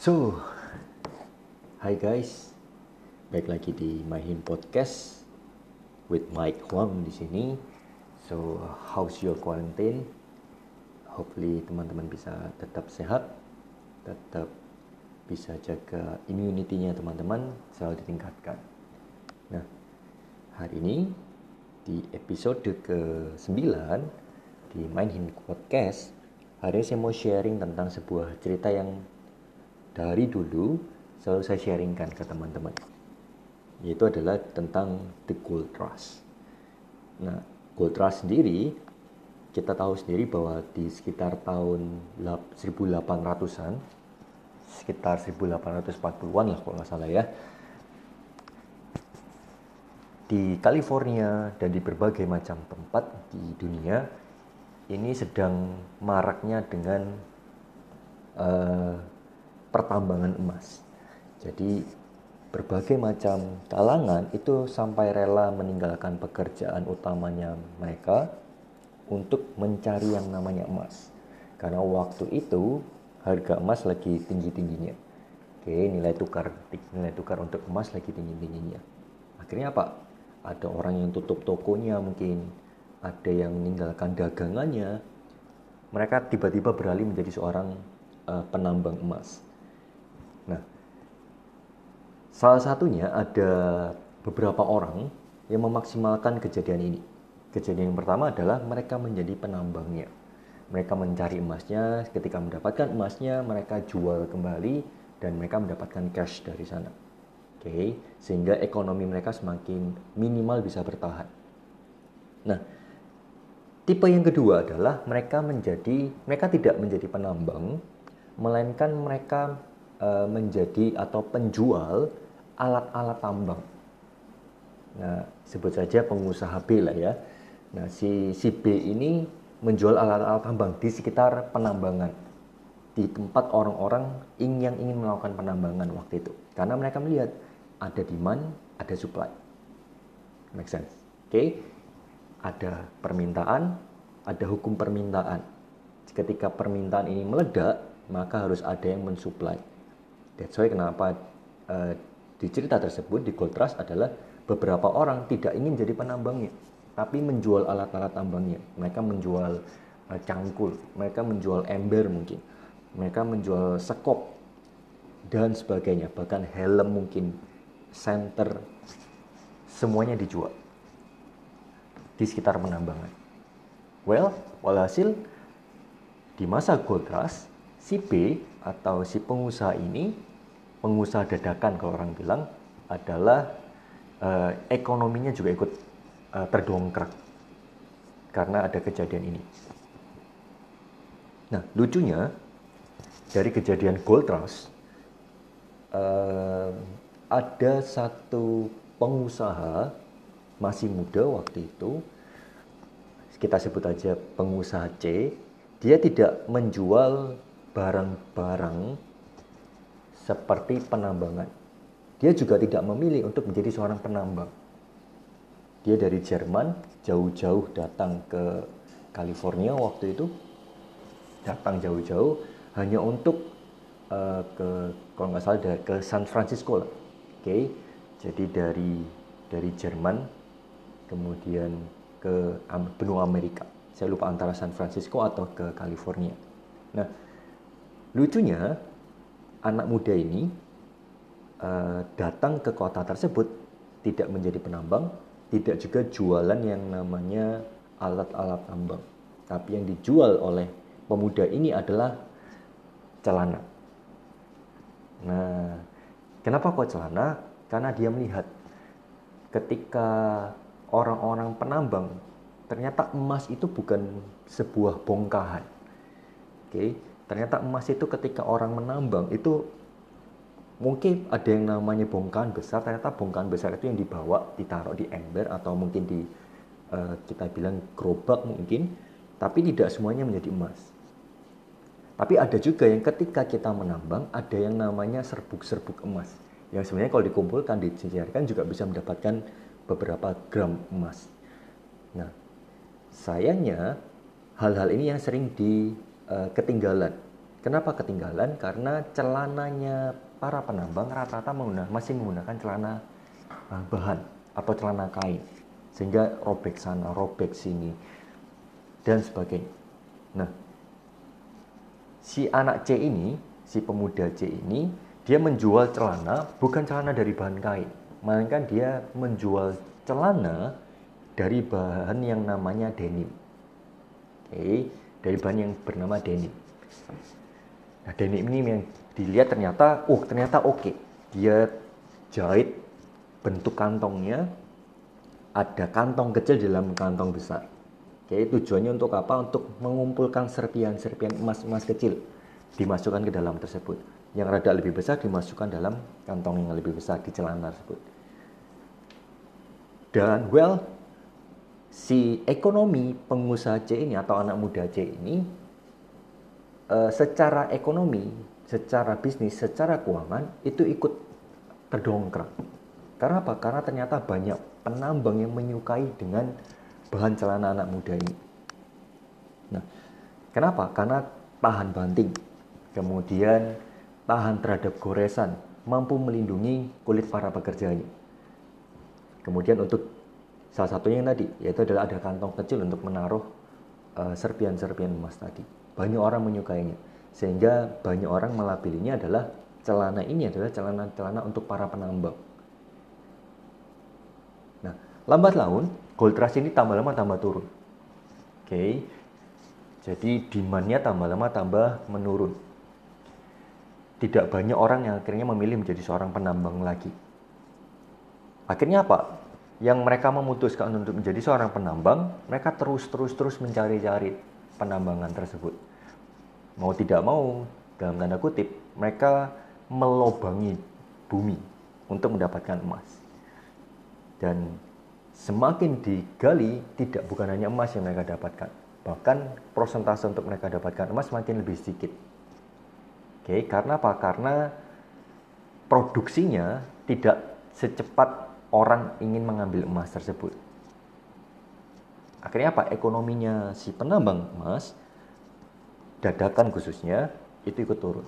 So, hi guys, baik lagi di My Hin Podcast with Mike Huang di sini. So, how's your quarantine? Hopefully teman-teman bisa tetap sehat, tetap bisa jaga immunity-nya teman-teman selalu ditingkatkan. Nah, hari ini di episode ke-9 di Main Podcast, hari ini saya mau sharing tentang sebuah cerita yang dari dulu selalu saya sharingkan ke teman-teman. Yaitu adalah tentang The Gold Rush. Nah, Gold Rush sendiri kita tahu sendiri bahwa di sekitar tahun 1800-an sekitar 1840-an lah kalau nggak salah ya di California dan di berbagai macam tempat di dunia ini sedang maraknya dengan uh, pertambangan emas. Jadi berbagai macam kalangan itu sampai rela meninggalkan pekerjaan utamanya mereka untuk mencari yang namanya emas. Karena waktu itu harga emas lagi tinggi-tingginya. Oke, nilai tukar nilai tukar untuk emas lagi tinggi-tingginya. Akhirnya apa? Ada orang yang tutup tokonya mungkin, ada yang meninggalkan dagangannya. Mereka tiba-tiba beralih menjadi seorang uh, penambang emas. Salah satunya ada beberapa orang yang memaksimalkan kejadian ini. Kejadian yang pertama adalah mereka menjadi penambangnya. Mereka mencari emasnya, ketika mendapatkan emasnya, mereka jual kembali dan mereka mendapatkan cash dari sana. Oke, okay? sehingga ekonomi mereka semakin minimal bisa bertahan. Nah, tipe yang kedua adalah mereka menjadi mereka tidak menjadi penambang, melainkan mereka uh, menjadi atau penjual alat-alat tambang. Nah, sebut saja pengusaha B lah ya. Nah, si si B ini menjual alat-alat tambang di sekitar penambangan di tempat orang-orang yang ingin melakukan penambangan waktu itu. Karena mereka melihat ada demand, ada supply. Make sense? Oke. Okay? Ada permintaan, ada hukum permintaan. Ketika permintaan ini meledak, maka harus ada yang mensuplai. That's why kenapa uh, di cerita tersebut di Gold Trust adalah beberapa orang tidak ingin jadi penambangnya, tapi menjual alat-alat tambangnya. Mereka menjual uh, cangkul, mereka menjual ember mungkin, mereka menjual sekop dan sebagainya, bahkan helm mungkin, center, semuanya dijual di sekitar penambangan. Well, walhasil di masa Gold Rush, si B atau si pengusaha ini pengusaha dadakan kalau orang bilang adalah uh, ekonominya juga ikut uh, terdongkrak karena ada kejadian ini. Nah, lucunya dari kejadian gold rush uh, ada satu pengusaha masih muda waktu itu kita sebut aja pengusaha C dia tidak menjual barang-barang seperti penambangan. Dia juga tidak memilih untuk menjadi seorang penambang. Dia dari Jerman jauh-jauh datang ke California waktu itu, datang jauh-jauh hanya untuk uh, ke kalau nggak salah ke San Francisco lah. Oke, okay? jadi dari dari Jerman kemudian ke benua Amerika. Saya lupa antara San Francisco atau ke California. Nah, lucunya anak muda ini uh, datang ke kota tersebut tidak menjadi penambang, tidak juga jualan yang namanya alat-alat tambang. Tapi yang dijual oleh pemuda ini adalah celana. Nah, kenapa kok celana? Karena dia melihat ketika orang-orang penambang ternyata emas itu bukan sebuah bongkahan. Oke, okay? Ternyata emas itu ketika orang menambang itu mungkin ada yang namanya bongkahan besar. Ternyata bongkahan besar itu yang dibawa, ditaruh di ember atau mungkin di uh, kita bilang gerobak mungkin. Tapi tidak semuanya menjadi emas. Tapi ada juga yang ketika kita menambang ada yang namanya serbuk-serbuk emas. Yang sebenarnya kalau dikumpulkan, dicecerkan juga bisa mendapatkan beberapa gram emas. Nah, sayangnya hal-hal ini yang sering di uh, ketinggalan Kenapa ketinggalan? Karena celananya para penambang rata-rata menggunakan, masih menggunakan celana uh, bahan atau celana kain. Sehingga robek sana, robek sini, dan sebagainya. Nah, si anak C ini, si pemuda C ini, dia menjual celana bukan celana dari bahan kain, melainkan dia menjual celana dari bahan yang namanya denim. Oke, dari bahan yang bernama denim. Nah, denim ini yang dilihat ternyata, oh ternyata oke. Okay. Dia jahit bentuk kantongnya, ada kantong kecil di dalam kantong besar. Oke, tujuannya untuk apa? Untuk mengumpulkan serpian-serpian emas-emas kecil dimasukkan ke dalam tersebut. Yang rada lebih besar dimasukkan dalam kantong yang lebih besar di celana tersebut. Dan well, si ekonomi pengusaha C ini atau anak muda C ini uh, secara ekonomi, secara bisnis, secara keuangan itu ikut terdongkrak. Karena apa? Karena ternyata banyak penambang yang menyukai dengan bahan celana anak muda ini. Nah, kenapa? Karena tahan banting, kemudian tahan terhadap goresan, mampu melindungi kulit para pekerjanya. Kemudian untuk salah satunya yang tadi, yaitu adalah ada kantong kecil untuk menaruh uh, serpian-serpian emas tadi. Banyak orang menyukainya. Sehingga banyak orang melabelinya adalah celana ini adalah celana-celana untuk para penambang. Nah, lambat laun gold rush ini tambah lama tambah turun. Oke. Okay. Jadi demandnya tambah lama tambah menurun. Tidak banyak orang yang akhirnya memilih menjadi seorang penambang lagi. Akhirnya apa? Yang mereka memutuskan untuk menjadi seorang penambang, mereka terus terus terus mencari-cari penambangan tersebut. Mau tidak mau, dalam tanda kutip, mereka melobangi bumi untuk mendapatkan emas. Dan semakin digali, tidak bukan hanya emas yang mereka dapatkan. Bahkan prosentase untuk mereka dapatkan emas semakin lebih sedikit. Oke, karena apa? Karena produksinya tidak secepat orang ingin mengambil emas tersebut. Akhirnya apa? Ekonominya si penambang emas, dadakan khususnya, itu ikut turun.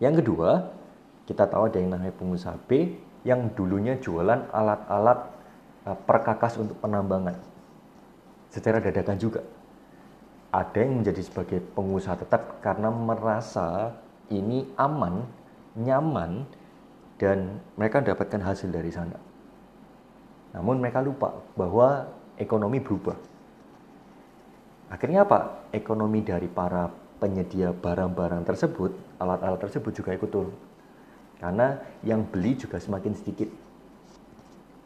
Yang kedua, kita tahu ada yang namanya pengusaha B yang dulunya jualan alat-alat eh, perkakas untuk penambangan. Secara dadakan juga. Ada yang menjadi sebagai pengusaha tetap karena merasa ini aman, nyaman, dan mereka mendapatkan hasil dari sana. Namun mereka lupa bahwa ekonomi berubah. Akhirnya apa? Ekonomi dari para penyedia barang-barang tersebut, alat-alat tersebut juga ikut turun. Karena yang beli juga semakin sedikit.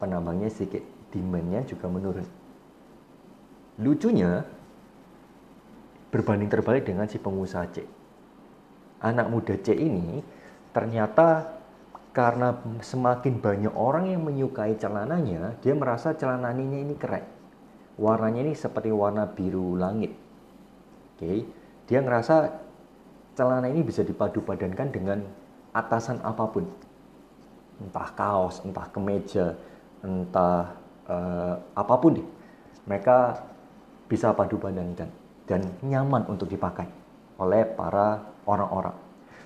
Penambangnya sedikit, demand-nya juga menurun. Lucunya, berbanding terbalik dengan si pengusaha C. Anak muda C ini ternyata karena semakin banyak orang yang menyukai celananya, dia merasa celananya ini keren. Warnanya ini seperti warna biru langit. Oke, okay. dia ngerasa celana ini bisa dipadu padankan dengan atasan apa pun. Entah kaos, entah kemeja, entah uh, apa pun deh. Mereka bisa padu padankan dan nyaman untuk dipakai oleh para orang-orang.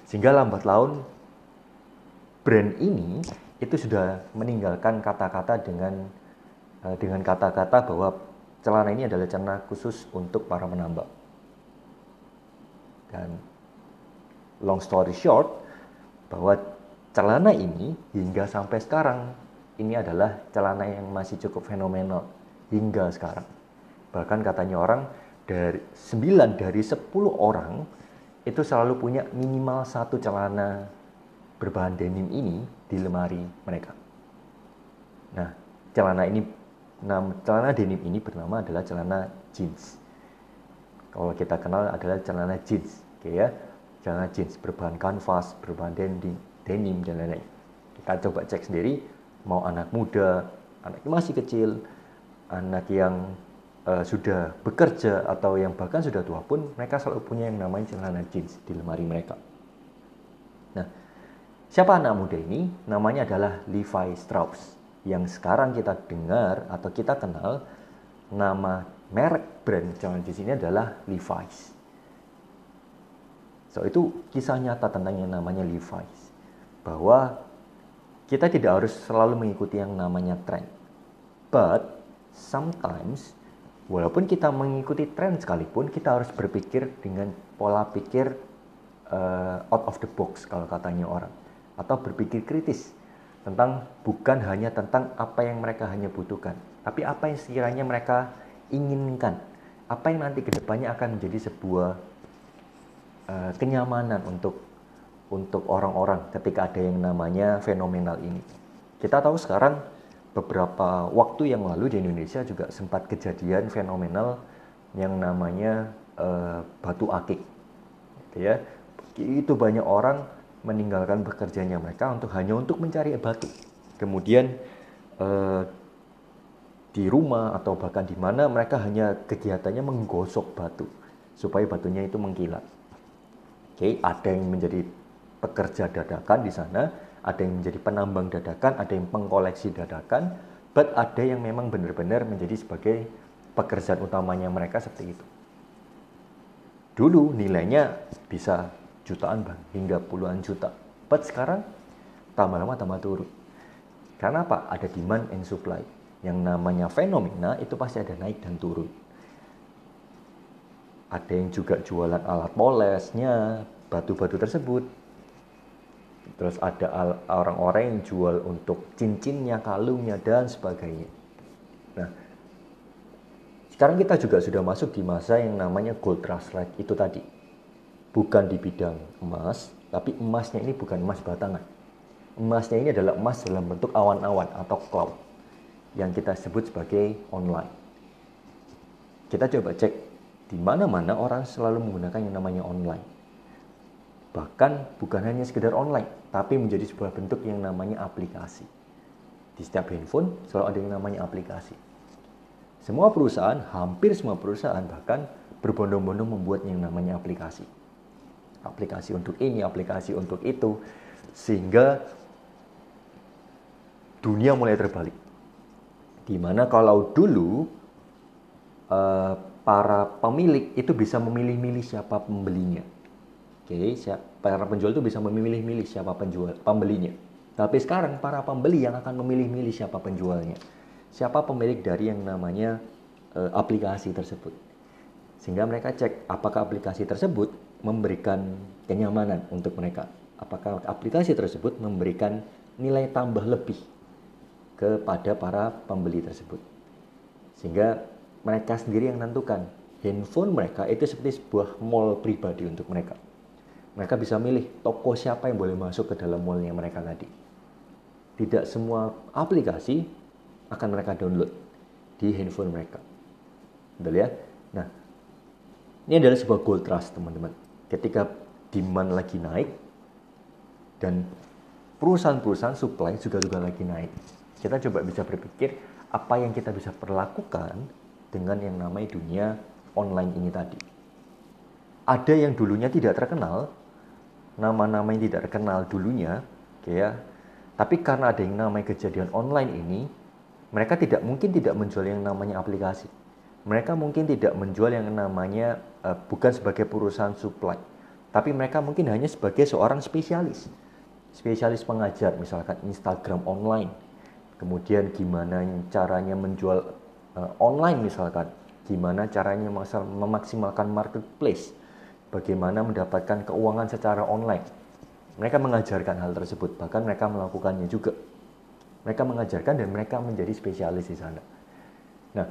Sehingga lambat laun brand ini itu sudah meninggalkan kata-kata dengan eh, dengan kata-kata bahwa celana ini adalah celana khusus untuk para menambang. Dan long story short, bahwa celana ini hingga sampai sekarang ini adalah celana yang masih cukup fenomenal hingga sekarang. Bahkan katanya orang dari 9 dari 10 orang itu selalu punya minimal satu celana berbahan denim ini di lemari mereka. Nah, celana ini nama celana denim ini bernama adalah celana jeans. Kalau kita kenal adalah celana jeans, oke ya. Celana jeans berbahan kanvas, berbahan denim, denim dan lain-lain. Kita coba cek sendiri mau anak muda, anak yang masih kecil, anak yang uh, sudah bekerja atau yang bahkan sudah tua pun mereka selalu punya yang namanya celana jeans di lemari mereka. Nah, Siapa anak muda ini? Namanya adalah Levi Strauss. Yang sekarang kita dengar atau kita kenal nama merek brand celana jeans ini adalah Levi's. So itu kisah nyata tentang yang namanya Levi's. Bahwa kita tidak harus selalu mengikuti yang namanya tren. But sometimes walaupun kita mengikuti tren sekalipun kita harus berpikir dengan pola pikir uh, out of the box kalau katanya orang atau berpikir kritis tentang bukan hanya tentang apa yang mereka hanya butuhkan, tapi apa yang sekiranya mereka inginkan, apa yang nanti ke depannya akan menjadi sebuah uh, kenyamanan untuk untuk orang-orang ketika ada yang namanya fenomenal ini. Kita tahu sekarang beberapa waktu yang lalu di Indonesia juga sempat kejadian fenomenal yang namanya uh, batu akik, gitu ya. Itu banyak orang meninggalkan pekerjaannya mereka untuk hanya untuk mencari batu. Kemudian uh, di rumah atau bahkan di mana mereka hanya kegiatannya menggosok batu supaya batunya itu mengkilat. Oke, okay, ada yang menjadi pekerja dadakan di sana, ada yang menjadi penambang dadakan, ada yang pengkoleksi dadakan, but ada yang memang benar-benar menjadi sebagai pekerjaan utamanya mereka seperti itu. Dulu nilainya bisa jutaan bang, hingga puluhan juta. But sekarang tambah lama tambah turun. Karena apa? Ada demand and supply. Yang namanya fenomena itu pasti ada naik dan turun ada yang juga jualan alat polesnya batu-batu tersebut terus ada orang-orang yang jual untuk cincinnya kalungnya dan sebagainya nah sekarang kita juga sudah masuk di masa yang namanya gold rush itu tadi bukan di bidang emas tapi emasnya ini bukan emas batangan emasnya ini adalah emas dalam bentuk awan-awan atau cloud yang kita sebut sebagai online kita coba cek di mana-mana orang selalu menggunakan yang namanya online. Bahkan bukan hanya sekedar online, tapi menjadi sebuah bentuk yang namanya aplikasi. Di setiap handphone selalu ada yang namanya aplikasi. Semua perusahaan, hampir semua perusahaan bahkan berbondong-bondong membuat yang namanya aplikasi. Aplikasi untuk ini, aplikasi untuk itu, sehingga dunia mulai terbalik. Di mana kalau dulu uh, para pemilik itu bisa memilih-milih siapa pembelinya. Oke, okay, para penjual itu bisa memilih-milih siapa penjual pembelinya. Tapi sekarang para pembeli yang akan memilih-milih siapa penjualnya. Siapa pemilik dari yang namanya e, aplikasi tersebut. Sehingga mereka cek apakah aplikasi tersebut memberikan kenyamanan untuk mereka. Apakah aplikasi tersebut memberikan nilai tambah lebih kepada para pembeli tersebut. Sehingga mereka sendiri yang menentukan. Handphone mereka itu seperti sebuah mall pribadi untuk mereka. Mereka bisa milih toko siapa yang boleh masuk ke dalam mallnya mereka tadi. Tidak semua aplikasi akan mereka download di handphone mereka. Betul ya? Nah, ini adalah sebuah gold trust teman-teman. Ketika demand lagi naik dan perusahaan-perusahaan supply juga juga lagi naik. Kita coba bisa berpikir apa yang kita bisa perlakukan dengan yang namanya dunia online ini tadi. Ada yang dulunya tidak terkenal, nama-nama yang tidak terkenal dulunya, ya, tapi karena ada yang namanya kejadian online ini, mereka tidak mungkin tidak menjual yang namanya aplikasi. Mereka mungkin tidak menjual yang namanya uh, bukan sebagai perusahaan supply, tapi mereka mungkin hanya sebagai seorang spesialis. Spesialis pengajar, misalkan Instagram online. Kemudian gimana caranya menjual uh, online misalkan, gimana caranya memaksimalkan marketplace, bagaimana mendapatkan keuangan secara online. Mereka mengajarkan hal tersebut, bahkan mereka melakukannya juga. Mereka mengajarkan dan mereka menjadi spesialis di sana. Nah,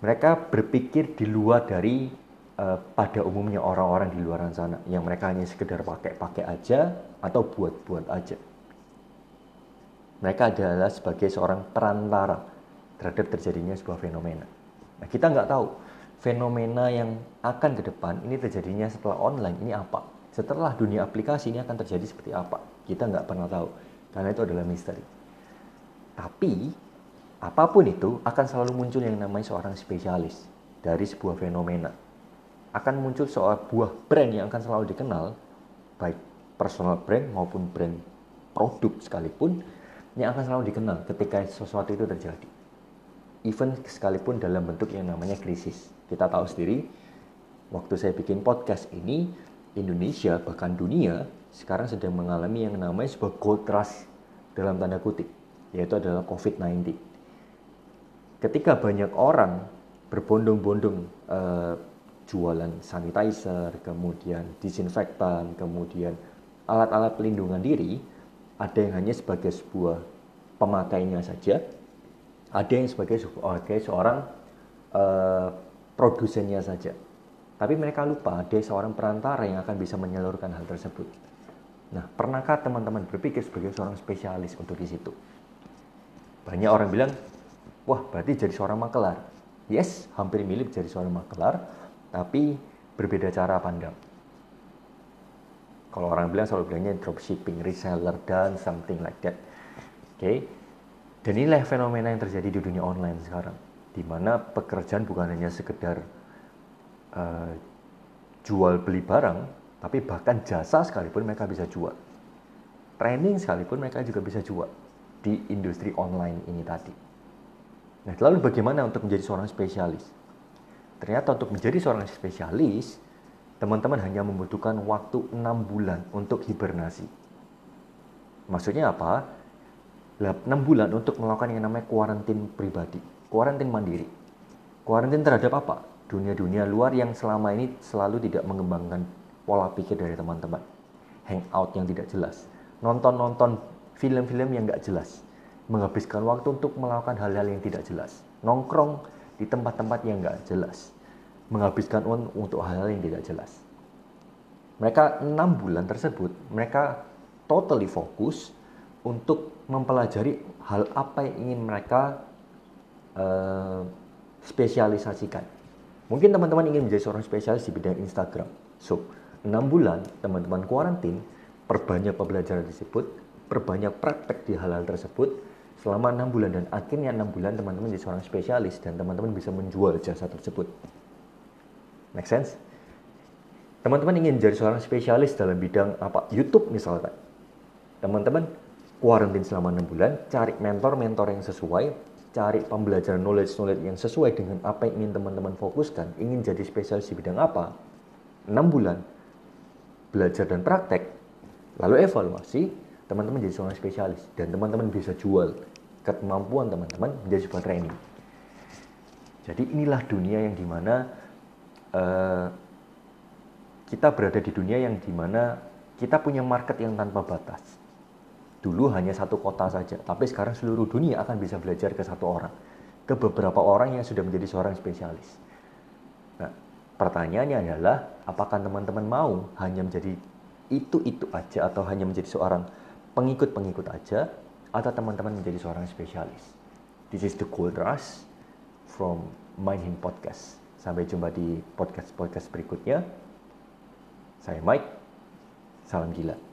mereka berpikir di luar dari uh, pada umumnya orang-orang di luar sana yang mereka hanya sekedar pakai-pakai aja atau buat-buat aja. Mereka adalah sebagai seorang perantara terhadap terjadinya sebuah fenomena. Nah, kita nggak tahu fenomena yang akan ke depan ini terjadinya setelah online ini apa. Setelah dunia aplikasi ini akan terjadi seperti apa. Kita nggak pernah tahu karena itu adalah misteri. Tapi apa pun itu akan selalu muncul yang namanya seorang spesialis dari sebuah fenomena. Akan muncul sebuah brand yang akan selalu dikenal baik personal brand maupun brand produk sekalipun yang akan selalu dikenal ketika sesuatu itu terjadi even sekalipun dalam bentuk yang namanya krisis. Kita tahu sendiri, waktu saya bikin podcast ini, Indonesia bahkan dunia sekarang sedang mengalami yang namanya sebuah gold rush dalam tanda kutip yaitu adalah COVID-19. Ketika banyak orang berbondong-bondong uh, jualan sanitizer, kemudian disinfektan, kemudian alat-alat pelindungan diri, ada yang hanya sebagai sebuah pemakainya saja, ada yang sebagai sebagai seorang uh, produsennya saja. Tapi mereka lupa ada seorang perantara yang akan bisa menyalurkan hal tersebut. Nah, pernahkah teman-teman berpikir sebagai seorang spesialis untuk di situ? Banyak orang bilang, wah berarti jadi seorang makelar. Yes, hampir mirip jadi seorang makelar, tapi berbeda cara pandang. Kalau orang bilang selalu bilangnya dropshipping, reseller, dan something like that. Oke, okay? dan inilah fenomena yang terjadi di dunia online sekarang, di mana pekerjaan bukan hanya sekedar uh, jual beli barang, tapi bahkan jasa sekalipun mereka bisa jual. Training sekalipun mereka juga bisa jual di industri online ini tadi. Nah, lalu bagaimana untuk menjadi seorang spesialis? Ternyata untuk menjadi seorang spesialis, teman-teman hanya membutuhkan waktu 6 bulan untuk hibernasi. Maksudnya apa? 6 bulan untuk melakukan yang namanya kuarantin pribadi, kuarantin mandiri. Kuarantin terhadap apa? Dunia-dunia luar yang selama ini selalu tidak mengembangkan pola pikir dari teman-teman. Hangout yang tidak jelas, nonton-nonton film-film yang nggak jelas, menghabiskan waktu untuk melakukan hal-hal yang tidak jelas, nongkrong di tempat-tempat yang nggak jelas, menghabiskan uang untuk hal-hal yang tidak jelas. Mereka enam bulan tersebut, mereka totally fokus untuk mempelajari hal apa yang ingin mereka uh, spesialisasikan. Mungkin teman-teman ingin menjadi seorang spesialis di bidang Instagram. So, enam bulan teman-teman kuarantin, perbanyak pembelajaran tersebut, perbanyak praktek di hal-hal tersebut, selama enam bulan dan akhirnya enam bulan teman-teman jadi seorang spesialis dan teman-teman bisa menjual jasa tersebut. Make sense? Teman-teman ingin jadi seorang spesialis dalam bidang apa? YouTube misalkan. Teman-teman kuarantin selama enam bulan, cari mentor-mentor yang sesuai, cari pembelajaran knowledge-knowledge yang sesuai dengan apa yang ingin teman-teman fokuskan, ingin jadi spesialis di bidang apa, enam bulan, belajar dan praktek, lalu evaluasi, teman-teman jadi seorang spesialis dan teman-teman bisa jual kemampuan teman-teman menjadi sebuah training. Jadi inilah dunia yang di mana uh, kita berada di dunia yang di mana kita punya market yang tanpa batas. Dulu hanya satu kota saja, tapi sekarang seluruh dunia akan bisa belajar ke satu orang, ke beberapa orang yang sudah menjadi seorang spesialis. Nah, pertanyaannya adalah, apakah teman-teman mau hanya menjadi itu-itu aja atau hanya menjadi seorang pengikut-pengikut aja atau teman-teman menjadi seorang spesialis. This is the Gold Rush from Mind Him Podcast. Sampai jumpa di podcast-podcast berikutnya. Saya Mike. Salam gila.